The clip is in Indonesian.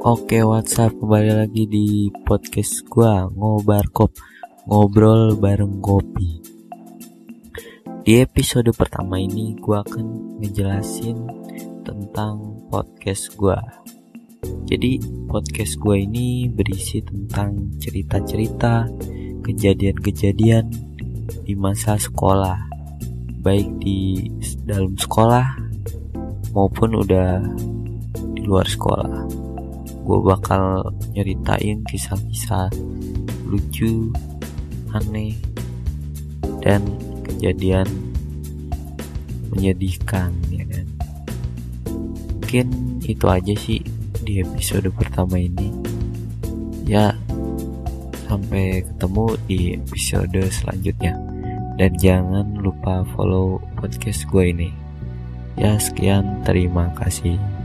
Oke WhatsApp kembali lagi di podcast gua ngobarkop ngobrol bareng kopi. Di episode pertama ini gua akan ngejelasin tentang podcast gua. Jadi podcast gua ini berisi tentang cerita-cerita, kejadian-kejadian di masa sekolah, baik di dalam sekolah maupun udah di luar sekolah gue bakal nyeritain kisah-kisah lucu, aneh, dan kejadian menyedihkan ya kan. Mungkin itu aja sih di episode pertama ini. Ya, sampai ketemu di episode selanjutnya. Dan jangan lupa follow podcast gue ini. Ya, sekian. Terima kasih.